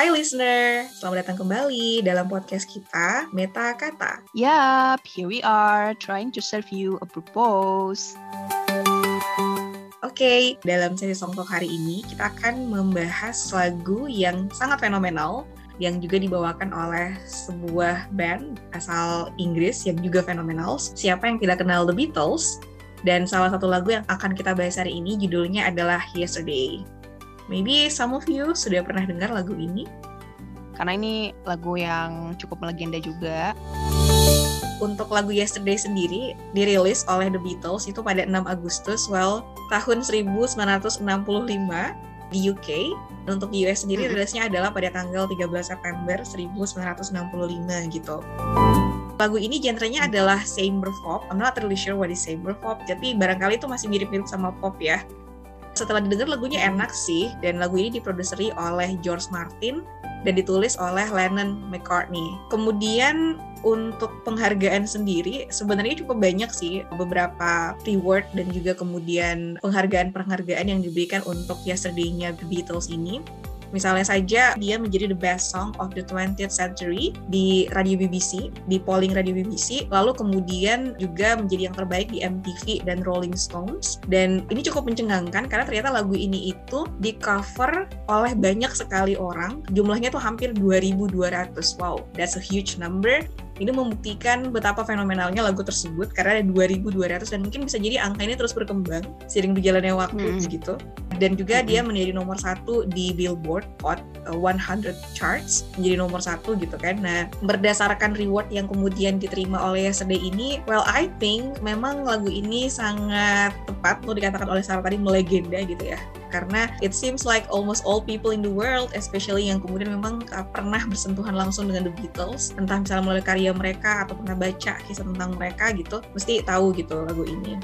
Hai listener, selamat datang kembali dalam podcast kita Meta Kata. Yup, here we are trying to serve you a purpose. Oke, okay, dalam sesi Songtok hari ini kita akan membahas lagu yang sangat fenomenal yang juga dibawakan oleh sebuah band asal Inggris yang juga fenomenal. Siapa yang tidak kenal The Beatles? Dan salah satu lagu yang akan kita bahas hari ini judulnya adalah Yesterday. Maybe some of you sudah pernah dengar lagu ini. Karena ini lagu yang cukup melegenda juga. Untuk lagu Yesterday sendiri dirilis oleh The Beatles itu pada 6 Agustus, well, tahun 1965 di UK. Dan untuk di US sendiri hmm. rilisnya adalah pada tanggal 13 September 1965 gitu. Lagu ini genrenya adalah chamber pop. I'm not really sure what is chamber pop, tapi barangkali itu masih mirip-mirip sama pop ya setelah didengar lagunya enak sih dan lagu ini diproduseri oleh George Martin dan ditulis oleh Lennon McCartney. Kemudian untuk penghargaan sendiri sebenarnya cukup banyak sih beberapa reward dan juga kemudian penghargaan-penghargaan yang diberikan untuk Yesterday-nya The Beatles ini. Misalnya saja dia menjadi the best song of the 20th century di radio BBC, di polling radio BBC, lalu kemudian juga menjadi yang terbaik di MTV dan Rolling Stones. Dan ini cukup mencengangkan karena ternyata lagu ini itu di cover oleh banyak sekali orang. Jumlahnya tuh hampir 2200. Wow, that's a huge number ini membuktikan betapa fenomenalnya lagu tersebut karena ada 2200 dan mungkin bisa jadi angka ini terus berkembang sering berjalannya waktu hmm. gitu dan juga hmm. dia menjadi nomor satu di Billboard Hot 100 uh, charts menjadi nomor satu gitu kan nah berdasarkan reward yang kemudian diterima oleh Yesterday ini well I think memang lagu ini sangat tepat untuk dikatakan oleh Sarah tadi melegenda gitu ya karena it seems like almost all people in the world, especially yang kemudian memang uh, pernah bersentuhan langsung dengan The Beatles, entah misalnya melalui karya mereka atau pernah baca kisah tentang mereka gitu, mesti tahu gitu lagu ini.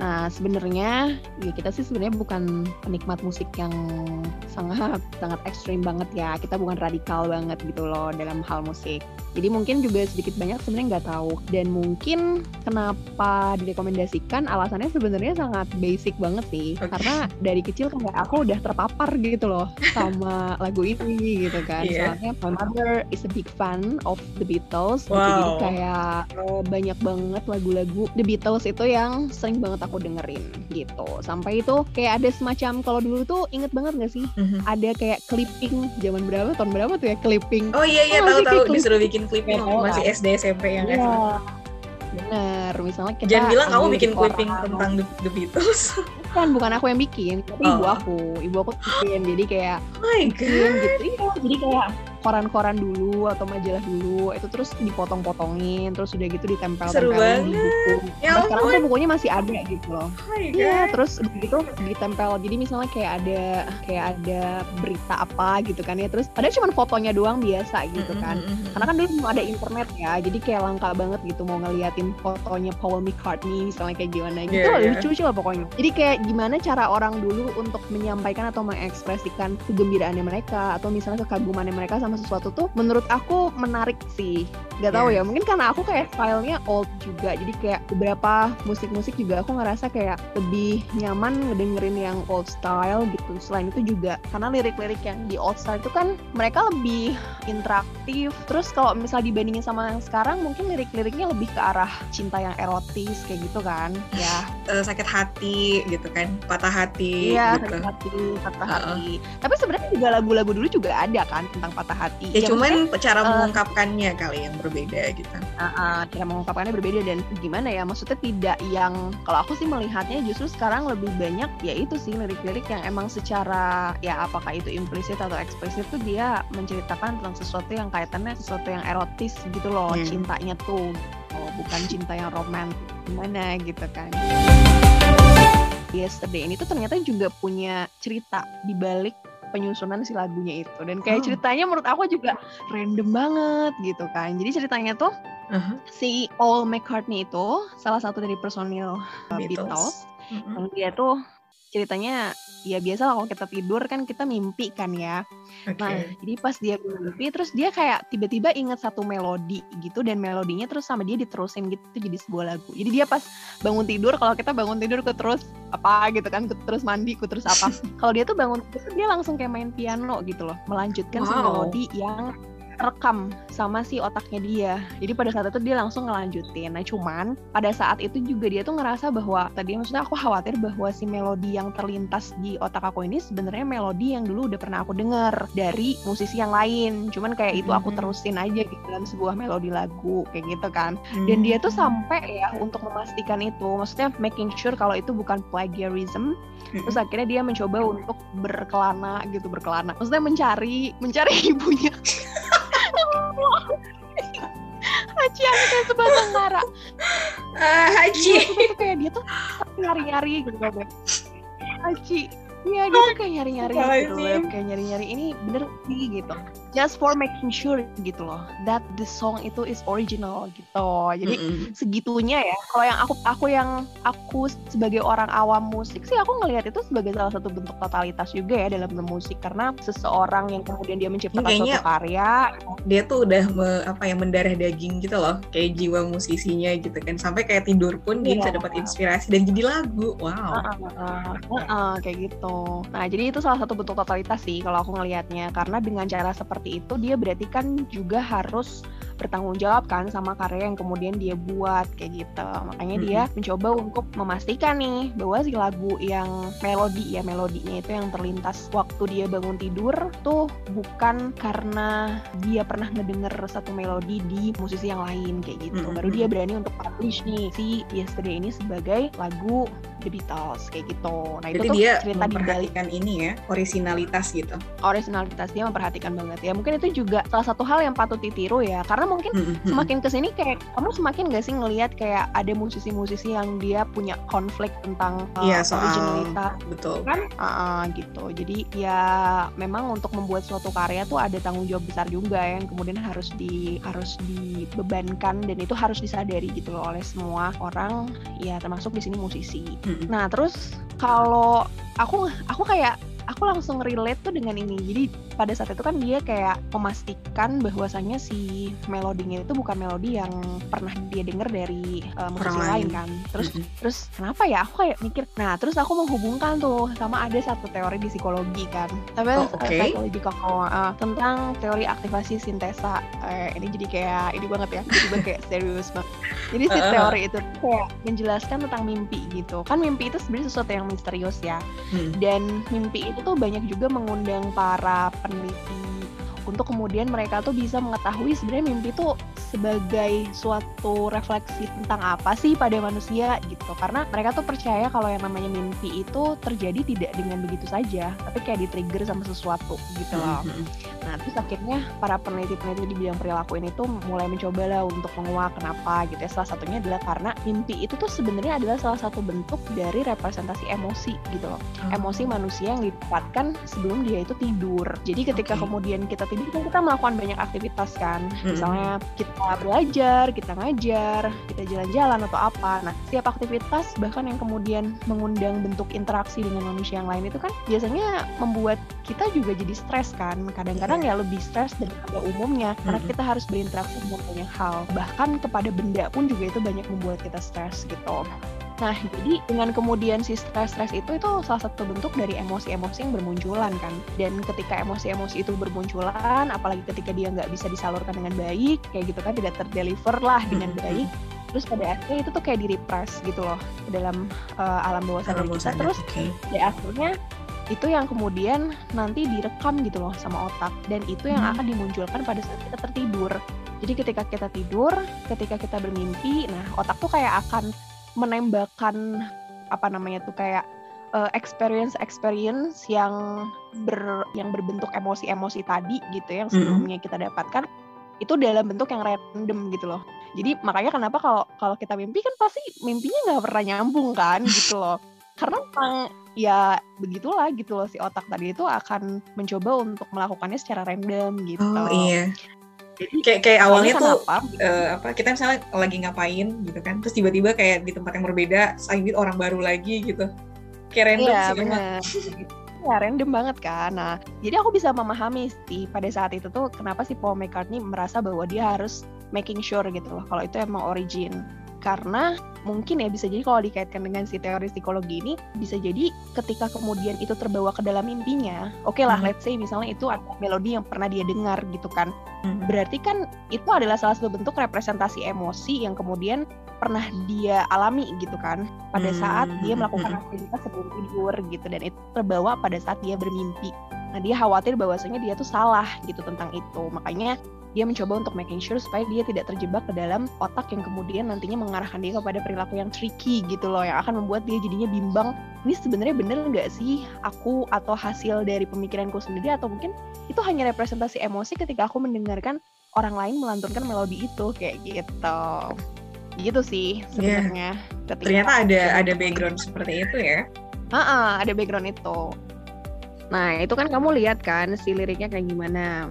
Nah, sebenarnya ya kita sih sebenarnya bukan penikmat musik yang sangat sangat ekstrim banget ya. Kita bukan radikal banget gitu loh dalam hal musik. Jadi mungkin juga sedikit banyak sebenarnya nggak tahu. Dan mungkin kenapa direkomendasikan alasannya sebenarnya sangat basic banget sih. Okay. karena dari kecil kayak aku udah terpapar gitu loh sama lagu ini gitu kan. Yeah. soalnya my mother is a big fan of the Beatles. Wow. gitu jadi kayak uh, banyak banget lagu-lagu the Beatles itu yang sering banget aku dengerin gitu. Sampai itu kayak ada semacam kalau dulu tuh inget banget gak sih? Mm-hmm. ada kayak clipping zaman berapa? Tahun berapa tuh ya? Clipping. Oh iya iya tahu tahu disuruh bikin bikin clipping oh, masih SD SMP yang yeah. Iya. Bener, misalnya kita Jangan bilang kamu bikin clipping tentang The, The Beatles Bukan, bukan aku yang bikin, tapi oh. ibu aku Ibu aku bikin, jadi kayak Oh my God gitu, iya, jadi kayak koran-koran dulu atau majalah dulu itu terus dipotong-potongin terus udah gitu ditempel-tempelin di buku. Ya nah, sekarang tuh bukunya masih ada gitu loh. Iya, terus gitu ditempel. Jadi misalnya kayak ada kayak ada berita apa gitu kan ya. Terus ada cuma fotonya doang biasa gitu kan. Mm -hmm. Karena kan dulu belum ada internet ya. Jadi kayak langka banget gitu mau ngeliatin fotonya Paul McCartney misalnya kayak gimana gitu. Yeah, yeah. Lucu-lucu lah pokoknya. Jadi kayak gimana cara orang dulu untuk menyampaikan atau mengekspresikan kegembiraannya mereka atau misalnya kekagumannya mereka sama sama sesuatu tuh menurut aku menarik sih. Gak tau yeah. ya mungkin karena aku kayak stylenya old juga. Jadi kayak beberapa musik-musik juga aku ngerasa kayak lebih nyaman ngedengerin yang old style gitu. Selain itu juga karena lirik-lirik yang di old style itu kan mereka lebih interaktif. Terus kalau misalnya dibandingin sama yang sekarang mungkin lirik-liriknya lebih ke arah cinta yang erotis kayak gitu kan. Ya. Uh, sakit hati gitu kan patah hati iya gitu. sakit hati patah uh -uh. hati. Tapi sebenarnya juga lagu-lagu dulu juga ada kan tentang patah hati. Ya, ya cuman cara uh, mengungkapkannya kali yang berbeda gitu. Uh, uh, cara mengungkapkannya berbeda dan gimana ya? Maksudnya tidak yang kalau aku sih melihatnya justru sekarang lebih banyak ya itu sih lirik-lirik yang emang secara ya apakah itu implisit atau eksplisit tuh dia menceritakan tentang sesuatu yang kaitannya sesuatu yang erotis gitu loh hmm. cintanya tuh. Oh, bukan cinta yang romantis gimana gitu kan. Yesterday ini tuh ternyata juga punya cerita di balik penyusunan si lagunya itu dan kayak oh. ceritanya menurut aku juga random banget gitu kan jadi ceritanya tuh uh-huh. si Paul McCartney itu salah satu dari personil uh, Beatles, Beatles. Uh-huh. dia tuh ceritanya ya biasa kalau kita tidur kan kita mimpi kan ya. Okay. Nah, jadi pas dia mimpi terus dia kayak tiba-tiba inget satu melodi gitu dan melodinya terus sama dia diterusin gitu jadi sebuah lagu. Jadi dia pas bangun tidur kalau kita bangun tidur ke terus apa gitu kan, ku terus mandi, ku terus apa. kalau dia tuh bangun tidur dia langsung kayak main piano gitu loh, melanjutkan wow. si melodi yang rekam sama si otaknya dia. Jadi pada saat itu dia langsung ngelanjutin. Nah cuman pada saat itu juga dia tuh ngerasa bahwa tadi maksudnya aku khawatir bahwa si melodi yang terlintas di otak aku ini sebenarnya melodi yang dulu udah pernah aku dengar dari musisi yang lain. Cuman kayak itu aku hmm. terusin aja gitu dalam sebuah melodi lagu kayak gitu kan. Dan dia tuh hmm. sampai ya untuk memastikan itu, maksudnya making sure kalau itu bukan plagiarism. Terus akhirnya dia mencoba untuk berkelana gitu berkelana. Maksudnya mencari mencari ibunya. Haji yang kayak sebatang kara. Uh, Haji. Itu kayak dia tuh nyari-nyari gitu kan. Haji. Iya dia tuh kayak nyari-nyari gitu loh. Kayak nyari-nyari ini bener sih gitu. Just for making sure gitu loh that the song itu is original gitu. Jadi mm -hmm. segitunya ya. Kalau yang aku aku yang aku sebagai orang awam musik sih aku ngelihat itu sebagai salah satu bentuk totalitas juga ya dalam bermusik. Karena seseorang yang kemudian dia menciptakan Kayaknya suatu karya dia tuh udah me, apa ya mendarah daging gitu loh kayak jiwa musisinya gitu kan. Sampai kayak tidur pun dia yeah. bisa dapat inspirasi dan jadi lagu. Wow. Uh, uh, uh, uh, uh, kayak gitu nah jadi itu salah satu bentuk totalitas sih kalau aku ngelihatnya karena dengan cara seperti itu dia berarti kan juga harus bertanggung jawab kan sama karya yang kemudian dia buat kayak gitu makanya mm -hmm. dia mencoba untuk memastikan nih bahwa si lagu yang melodi ya melodinya itu yang terlintas waktu dia bangun tidur tuh bukan karena dia pernah ngedenger satu melodi di musisi yang lain kayak gitu mm -hmm. baru dia berani untuk publish nih si Yesterday ini sebagai lagu The Beatles kayak gitu. Nah Jadi itu tuh dia cerita memperhatikan di ini ya originalitas gitu. Originalitas dia memperhatikan banget ya. Mungkin itu juga salah satu hal yang patut ditiru ya. Karena mungkin mm-hmm. semakin ke sini kayak kamu semakin gak sih ngelihat kayak ada musisi-musisi yang dia punya konflik tentang uh, yeah, soal, originalitas. Betul. Kan? Uh, gitu. Jadi ya memang untuk membuat suatu karya tuh ada tanggung jawab besar juga yang kemudian harus di harus dibebankan dan itu harus disadari gitu loh oleh semua orang ya termasuk di sini musisi. Nah terus kalau aku aku kayak aku langsung relate tuh dengan ini. Jadi pada saat itu kan dia kayak memastikan bahwasannya si melodinya itu bukan melodi yang pernah dia denger dari uh, musisi lain kan. Terus mm -hmm. terus kenapa ya? Aku kayak mikir. Nah, terus aku menghubungkan tuh sama ada satu teori di psikologi kan. Tapi oh, okay. psikologi koko uh, tentang teori aktivasi sintesa. Uh, ini jadi kayak ini banget ya. Jadi kayak serius banget. Jadi si teori itu kayak menjelaskan tentang mimpi gitu. Kan mimpi itu sebenarnya sesuatu yang misterius ya. Hmm. Dan mimpi itu tuh banyak juga mengundang para committee untuk kemudian mereka tuh bisa mengetahui sebenarnya mimpi itu sebagai suatu refleksi tentang apa sih pada manusia gitu karena mereka tuh percaya kalau yang namanya mimpi itu terjadi tidak dengan begitu saja tapi kayak di-trigger sama sesuatu gitu loh mm-hmm. nah terus akhirnya para peneliti-peneliti di bidang perilaku ini tuh mulai mencoba lah untuk menguak kenapa gitu ya salah satunya adalah karena mimpi itu tuh sebenarnya adalah salah satu bentuk dari representasi emosi gitu loh oh. emosi manusia yang didapatkan sebelum dia itu tidur jadi ketika okay. kemudian kita tidur kan kita melakukan banyak aktivitas kan. Misalnya kita belajar kita ngajar kita jalan-jalan atau apa. Nah setiap aktivitas bahkan yang kemudian mengundang bentuk interaksi dengan manusia yang lain itu kan biasanya membuat kita juga jadi stres kan. Kadang-kadang ya lebih stres daripada umumnya karena kita harus berinteraksi dengan banyak hal. Bahkan kepada benda pun juga itu banyak membuat kita stres gitu Nah, jadi dengan kemudian si stres-stres itu itu salah satu bentuk dari emosi-emosi yang bermunculan kan. Dan ketika emosi-emosi itu bermunculan, apalagi ketika dia nggak bisa disalurkan dengan baik, kayak gitu kan tidak terdeliver lah dengan baik. Terus pada akhirnya itu tuh kayak di-repress gitu loh ke dalam uh, alam bawah sadar kita. Terus okay. di akhirnya itu yang kemudian nanti direkam gitu loh sama otak dan itu yang hmm. akan dimunculkan pada saat kita tertidur. Jadi ketika kita tidur, ketika kita bermimpi, nah otak tuh kayak akan menembakkan apa namanya tuh kayak uh, experience experience yang ber yang berbentuk emosi-emosi tadi gitu yang sebelumnya kita dapatkan itu dalam bentuk yang random gitu loh. Jadi makanya kenapa kalau kalau kita mimpi kan pasti mimpinya nggak pernah nyambung kan gitu loh. Karena memang ya begitulah gitu loh si otak tadi itu akan mencoba untuk melakukannya secara random gitu. Oh iya kayak kayak awalnya tuh uh, apa kita misalnya lagi ngapain gitu kan terus tiba-tiba kayak di tempat yang berbeda lagi orang baru lagi gitu. Kayak random iya, sih bener. ya random banget kan. Nah jadi aku bisa memahami sih pada saat itu tuh kenapa sih Paul McCartney merasa bahwa dia harus making sure gitu loh kalau itu emang origin karena mungkin ya bisa jadi kalau dikaitkan dengan si teori psikologi ini bisa jadi ketika kemudian itu terbawa ke dalam mimpinya oke okay lah mm -hmm. let's say misalnya itu ada melodi yang pernah dia dengar gitu kan mm -hmm. berarti kan itu adalah salah satu bentuk representasi emosi yang kemudian pernah dia alami gitu kan pada saat dia melakukan aktivitas sebelum tidur gitu dan itu terbawa pada saat dia bermimpi nah dia khawatir bahwasanya dia tuh salah gitu tentang itu. Makanya dia mencoba untuk making sure supaya dia tidak terjebak ke dalam otak yang kemudian nantinya mengarahkan dia kepada perilaku yang tricky gitu loh yang akan membuat dia jadinya bimbang. Ini sebenarnya bener nggak sih aku atau hasil dari pemikiranku sendiri? Atau mungkin itu hanya representasi emosi ketika aku mendengarkan orang lain melantunkan melodi itu kayak gitu. Gitu sih iya. sebenarnya yeah. ternyata ada ada background seperti itu ya. Ah, ada background itu nah itu kan kamu lihat kan si liriknya kayak gimana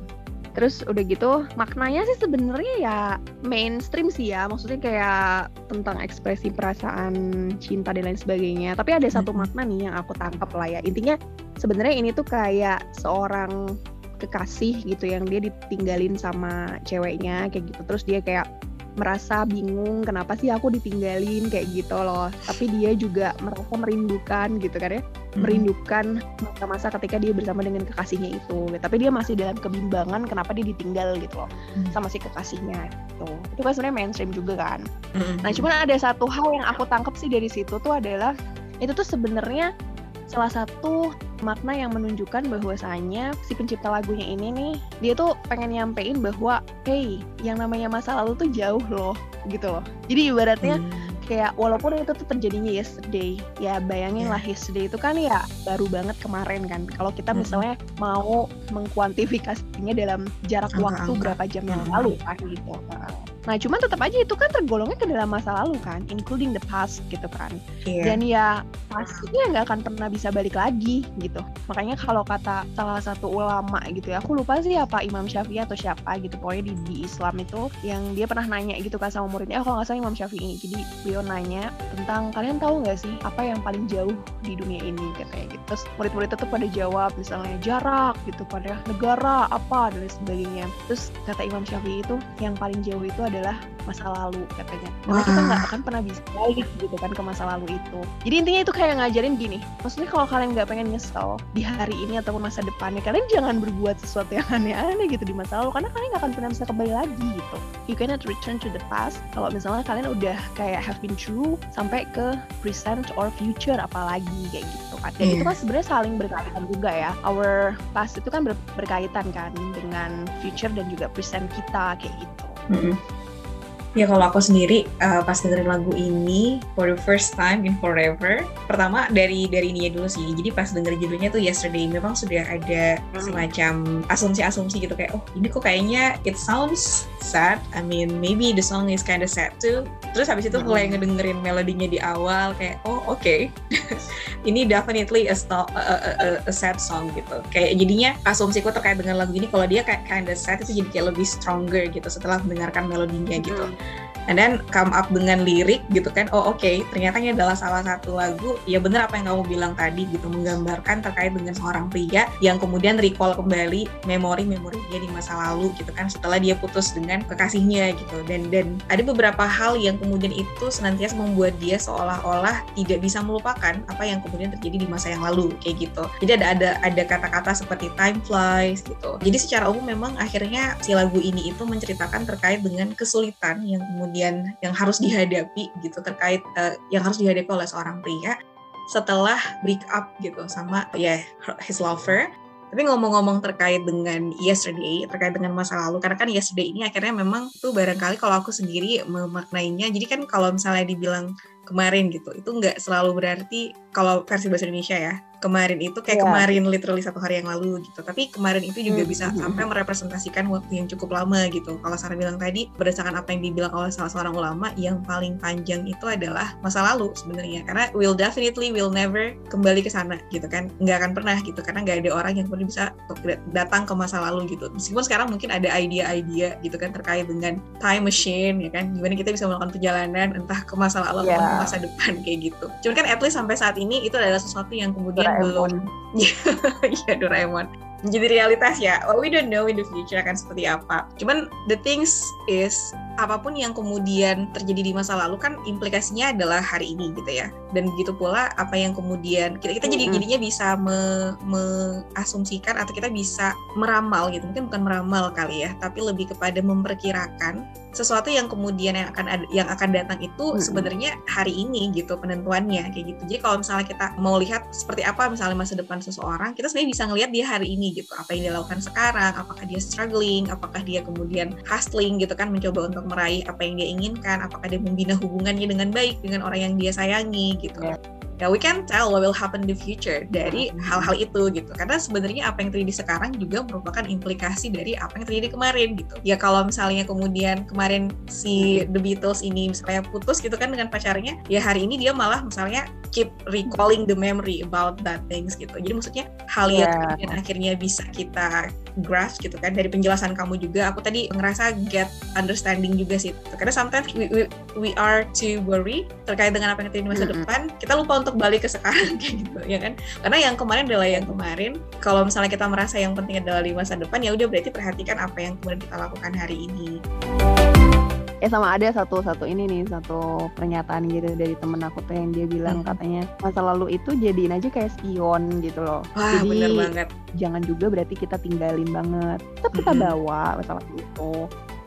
Terus udah gitu maknanya sih sebenarnya ya mainstream sih ya, maksudnya kayak tentang ekspresi perasaan cinta dan lain sebagainya. Tapi ada satu makna nih yang aku tangkap lah ya. Intinya sebenarnya ini tuh kayak seorang kekasih gitu yang dia ditinggalin sama ceweknya kayak gitu. Terus dia kayak merasa bingung kenapa sih aku ditinggalin kayak gitu loh tapi dia juga merasa merindukan gitu kan ya hmm. merindukan masa-masa ketika dia bersama dengan kekasihnya itu tapi dia masih dalam kebimbangan kenapa dia ditinggal gitu loh hmm. sama si kekasihnya itu itu kan sebenarnya mainstream juga kan hmm. nah cuman ada satu hal yang aku tangkap sih dari situ tuh adalah itu tuh sebenarnya salah satu makna yang menunjukkan bahwasanya si pencipta lagunya ini nih dia tuh pengen nyampein bahwa hey yang namanya masa lalu tuh jauh loh gitu loh jadi ibaratnya hmm kayak walaupun itu tuh terjadinya yesterday ya bayangin yeah. lah yesterday itu kan ya baru banget kemarin kan kalau kita misalnya mm-hmm. mau mengkuantifikasinya dalam jarak angka, waktu angka. berapa jam yang lalu kan gitu nah cuman tetap aja itu kan tergolongnya ke dalam masa lalu kan including the past gitu kan. Yeah. dan ya pastinya nggak akan pernah bisa balik lagi gitu. Makanya kalau kata salah satu ulama gitu ya aku lupa sih apa Imam Syafi'i atau siapa gitu pokoknya di, di Islam itu yang dia pernah nanya gitu kan sama muridnya. Oh, kalau nggak salah Imam Syafi'i. Jadi beliau nanya tentang kalian tahu nggak sih apa yang paling jauh di dunia ini? katanya gitu. Terus murid-murid tetap pada jawab misalnya jarak gitu pada negara apa dan sebagainya. Terus kata Imam Syafi'i itu yang paling jauh itu adalah masa lalu katanya. Karena kita nggak akan pernah bisa balik gitu kan ke masa lalu itu. Jadi intinya itu kayak ngajarin gini maksudnya kalau kalian nggak pengen nyesel di hari ini ataupun masa depannya kalian jangan berbuat sesuatu yang aneh-aneh gitu di masa lalu karena kalian nggak akan pernah bisa kembali lagi gitu. You cannot return to the past kalau misalnya kalian udah kayak have been through sampai ke present or future apalagi kayak gitu kan. Dan yeah. itu kan sebenarnya saling berkaitan juga ya. Our past itu kan ber berkaitan kan dengan future dan juga present kita kayak gitu. Mm -hmm. Ya kalau aku sendiri uh, pas dengerin lagu ini for the first time in forever, pertama dari dari ini dulu sih. Jadi pas dengerin judulnya tuh Yesterday memang sudah ada hmm. semacam asumsi-asumsi gitu kayak oh ini kok kayaknya it sounds sad. I mean maybe the song is kind of sad too. Terus habis itu mulai hmm. ngedengerin melodinya di awal kayak oh oke okay. ini definitely a, a, a, a sad song gitu. Kayak jadinya asumsiku terkait dengan lagu ini kalau dia kayak kind of sad itu jadi kayak lebih stronger gitu setelah mendengarkan melodinya gitu. Hmm and then come up dengan lirik gitu kan. Oh oke okay, ternyata ini adalah salah satu lagu. Ya bener apa yang kamu bilang tadi gitu menggambarkan terkait dengan seorang pria yang kemudian recall kembali memori-memori dia di masa lalu gitu kan setelah dia putus dengan kekasihnya gitu. Dan dan ada beberapa hal yang kemudian itu senantiasa membuat dia seolah-olah tidak bisa melupakan apa yang kemudian terjadi di masa yang lalu kayak gitu. Jadi ada ada ada kata-kata seperti time flies gitu. Jadi secara umum memang akhirnya si lagu ini itu menceritakan terkait dengan kesulitan yang kemudian yang harus dihadapi gitu terkait uh, yang harus dihadapi oleh seorang pria setelah break up gitu sama ya yeah, his lover. Tapi ngomong-ngomong terkait dengan yesterday, terkait dengan masa lalu, karena kan yesterday ini akhirnya memang tuh barangkali kalau aku sendiri memaknainya, jadi kan kalau misalnya dibilang kemarin gitu, itu nggak selalu berarti kalau versi bahasa Indonesia ya, kemarin itu kayak yeah. kemarin literally satu hari yang lalu gitu. Tapi kemarin itu juga hmm. bisa hmm, sampai merepresentasikan waktu yang cukup lama gitu. Kalau Sarah bilang tadi berdasarkan apa yang dibilang oleh salah seorang ulama yang paling panjang itu adalah masa lalu sebenarnya. Karena will definitely will never kembali ke sana gitu kan. Nggak akan pernah gitu karena nggak ada orang yang pernah bisa datang ke masa lalu gitu. Meskipun sekarang mungkin ada ide-ide gitu kan terkait dengan time machine ya kan. Gimana kita bisa melakukan perjalanan entah ke masa lalu yeah. atau ke masa depan kayak gitu. Cuman kan at least sampai saat ini itu adalah sesuatu yang kemudian belum ya Doraemon menjadi realitas ya. Well, we don't know in the future akan seperti apa. Cuman the things is apa pun yang kemudian terjadi di masa lalu kan implikasinya adalah hari ini gitu ya. Dan begitu pula apa yang kemudian kita kita jadi jadinya bisa me, mengasumsikan atau kita bisa meramal gitu. Mungkin bukan meramal kali ya tapi lebih kepada memperkirakan sesuatu yang kemudian yang akan ada, yang akan datang itu hmm. sebenarnya hari ini gitu penentuannya kayak gitu. Jadi kalau misalnya kita mau lihat seperti apa misalnya masa depan seseorang, kita sebenarnya bisa ngelihat dia hari ini gitu. Apa yang dia lakukan sekarang, apakah dia struggling, apakah dia kemudian hustling gitu kan mencoba untuk meraih apa yang dia inginkan, apakah dia membina hubungannya dengan baik dengan orang yang dia sayangi gitu. Yeah ya we can tell what will happen in the future dari hmm. hal-hal itu gitu karena sebenarnya apa yang terjadi sekarang juga merupakan implikasi dari apa yang terjadi kemarin gitu ya kalau misalnya kemudian kemarin si The Beatles ini misalnya putus gitu kan dengan pacarnya ya hari ini dia malah misalnya keep recalling the memory about that things gitu. Jadi maksudnya hal yang yeah. kemudian akhirnya bisa kita grasp gitu kan dari penjelasan kamu juga. Aku tadi ngerasa get understanding juga sih. Karena sometimes we, we, we are too worry terkait dengan apa yang terjadi di masa mm -hmm. depan. Kita lupa untuk balik ke sekarang kayak gitu ya kan? Karena yang kemarin adalah yang kemarin. Kalau misalnya kita merasa yang penting adalah di masa depan ya udah berarti perhatikan apa yang kemudian kita lakukan hari ini eh sama ada satu satu ini nih satu pernyataan gitu dari temen aku tuh yang dia bilang hmm. katanya masa lalu itu jadiin aja kayak spion gitu loh Wah, jadi bener banget. jangan juga berarti kita tinggalin banget tetap kita hmm. bawa masa lalu itu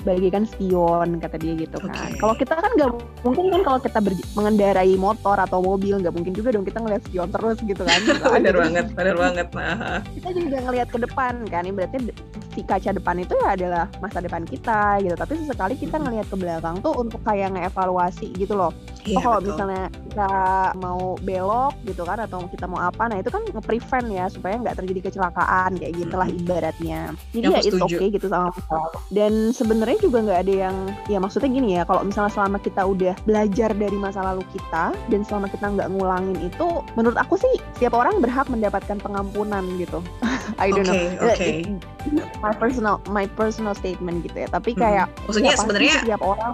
bagaikan spion kata dia gitu kan. Okay. Kalau kita kan nggak mungkin kan kalau kita mengendarai motor atau mobil nggak mungkin juga dong kita ngeliat spion terus gitu kan. bener banget, bener banget. Nah. Kita juga ngeliat ke depan kan, ini berarti si kaca depan itu ya adalah masa depan kita gitu. Tapi sesekali kita ngeliat ke belakang tuh untuk kayak ngevaluasi gitu loh. Iya, oh kalau betul. misalnya kita mau belok gitu kan atau kita mau apa, nah itu kan nge-prevent ya supaya nggak terjadi kecelakaan kayak gitulah hmm. ibaratnya. Jadi ya, ya itu oke okay gitu sama Dan sebenarnya sebenarnya juga nggak ada yang ya maksudnya gini ya kalau misalnya selama kita udah belajar dari masa lalu kita dan selama kita nggak ngulangin itu menurut aku sih setiap orang berhak mendapatkan pengampunan gitu I don't okay, know okay. my personal my personal statement gitu ya tapi hmm. kayak hmm. maksudnya ya sebenarnya setiap orang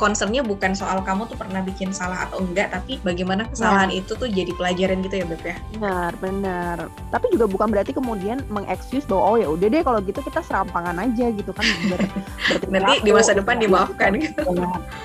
concernnya bukan soal kamu tuh pernah bikin salah atau enggak tapi bagaimana kesalahan nah. itu tuh jadi pelajaran gitu ya Beb ya benar benar tapi juga bukan berarti kemudian mengexcuse bahwa oh ya udah deh kalau gitu kita serampangan aja gitu kan ber, nanti di masa depan dimaafkan gitu.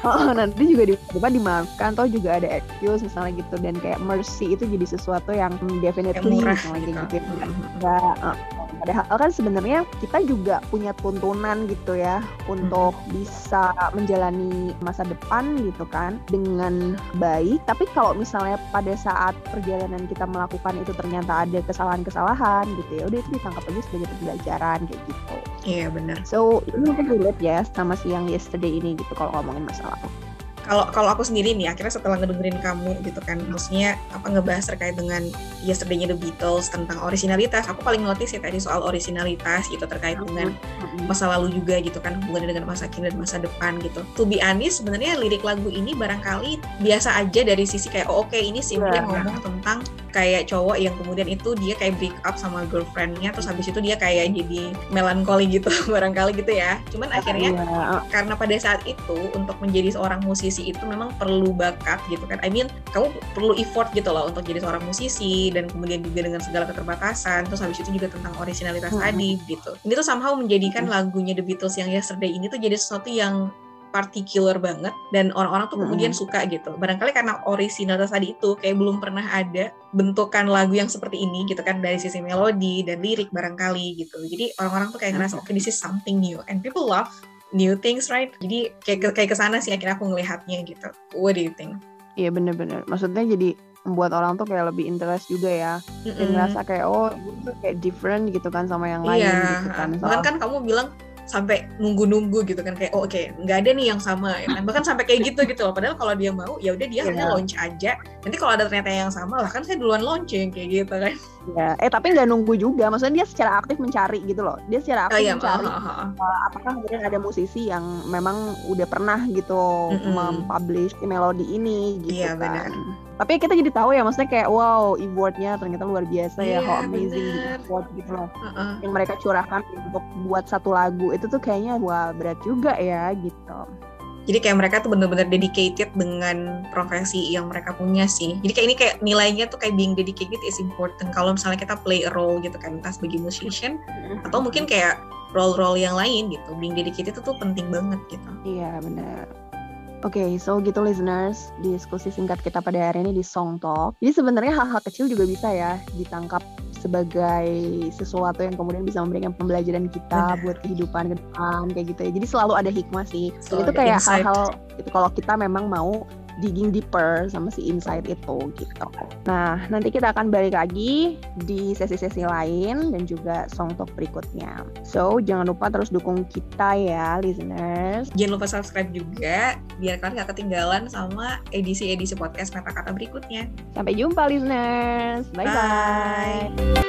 Oh, nanti juga di masa depan dimaafkan atau juga ada excuse misalnya gitu dan kayak mercy itu jadi sesuatu yang definitely yang murah, gitu. gitu. Enggak, uh, padahal kan sebenarnya kita juga punya tuntunan gitu ya untuk hmm. bisa menjalani masa depan gitu kan dengan baik. Tapi kalau misalnya pada saat perjalanan kita melakukan itu ternyata ada kesalahan-kesalahan gitu ya udah itu ditangkap aja sebagai pembelajaran kayak gitu. Iya benar. So ini mungkin relate ya sama si yang yesterday ini gitu kalau ngomongin masalah kalau kalau aku sendiri nih akhirnya setelah ngedengerin kamu gitu kan maksudnya apa ngebahas terkait dengan yesterday-nya The Beatles tentang originalitas aku paling notice ya tadi soal originalitas gitu terkait dengan masa lalu juga gitu kan hubungannya dengan masa kini dan masa depan gitu to be honest sebenarnya lirik lagu ini barangkali biasa aja dari sisi kayak oh oke okay, ini simply yeah. ngomong tentang kayak cowok yang kemudian itu dia kayak break up sama girlfriendnya terus habis itu dia kayak jadi melankoli gitu barangkali gitu ya cuman akhirnya yeah. karena pada saat itu untuk menjadi seorang musisi itu memang perlu bakat gitu kan I mean kamu perlu effort gitu loh untuk jadi seorang musisi dan kemudian juga dengan segala keterbatasan terus habis itu juga tentang originalitas hmm. tadi gitu ini tuh somehow menjadikan hmm. lagunya The Beatles yang Yesterday ini tuh jadi sesuatu yang particular banget dan orang-orang tuh kemudian hmm. suka gitu. Barangkali karena originalitas tadi itu kayak belum pernah ada bentukan lagu yang seperti ini gitu kan dari sisi melodi dan lirik barangkali gitu. Jadi orang-orang tuh kayak ngerasa okay, this is something new and people love new things right. Jadi kayak kayak ke sana sih akhirnya aku ngelihatnya gitu. What do you think? Iya bener-bener. Maksudnya jadi membuat orang tuh kayak lebih interest juga ya mm-hmm. dan ngerasa kayak oh itu kayak different gitu kan sama yang lain iya. gitu kan bahkan kan kamu bilang sampai nunggu-nunggu gitu kan kayak oh oke okay, nggak ada nih yang sama ya kan bahkan sampai kayak gitu gitu loh padahal kalau dia mau ya udah dia yeah. hanya launch aja nanti kalau ada ternyata yang sama lah kan saya duluan launching kayak gitu kan ya. Eh tapi nggak nunggu juga. Maksudnya dia secara aktif mencari gitu loh. Dia secara aktif oh, iya, mencari oh, oh, oh. apakah kemudian ada musisi yang memang udah pernah gitu mm -hmm. mempublish melodi ini gitu yeah, kan. bener tapi kita jadi tahu ya maksudnya kayak wow e-boardnya ternyata luar biasa yeah, ya. Iya, how amazing e-board gitu loh. Uh-uh. yang mereka curahkan untuk buat satu lagu itu tuh kayaknya wah berat juga ya gitu jadi kayak mereka tuh bener-bener dedicated dengan profesi yang mereka punya sih. Jadi kayak ini kayak nilainya tuh kayak being dedicated is important. Kalau misalnya kita play a role gitu kan, entah sebagai musician mm-hmm. atau mungkin kayak role-role yang lain gitu. Being dedicated itu tuh penting banget gitu. Iya benar. Oke, okay, so gitu listeners, diskusi singkat kita pada hari ini di Song Talk. Jadi sebenarnya hal-hal kecil juga bisa ya ditangkap sebagai sesuatu yang kemudian bisa memberikan pembelajaran kita buat kehidupan ke depan kayak gitu ya. Jadi selalu ada hikmah sih. So, itu kayak hal-hal itu kalau kita memang mau digging deeper sama si insight itu gitu. Nah, nanti kita akan balik lagi di sesi-sesi lain dan juga song talk berikutnya. So, jangan lupa terus dukung kita ya, listeners. Jangan lupa subscribe juga biar kalian gak ketinggalan sama edisi-edisi podcast kata-kata berikutnya. Sampai jumpa, listeners. Bye-bye. bye bye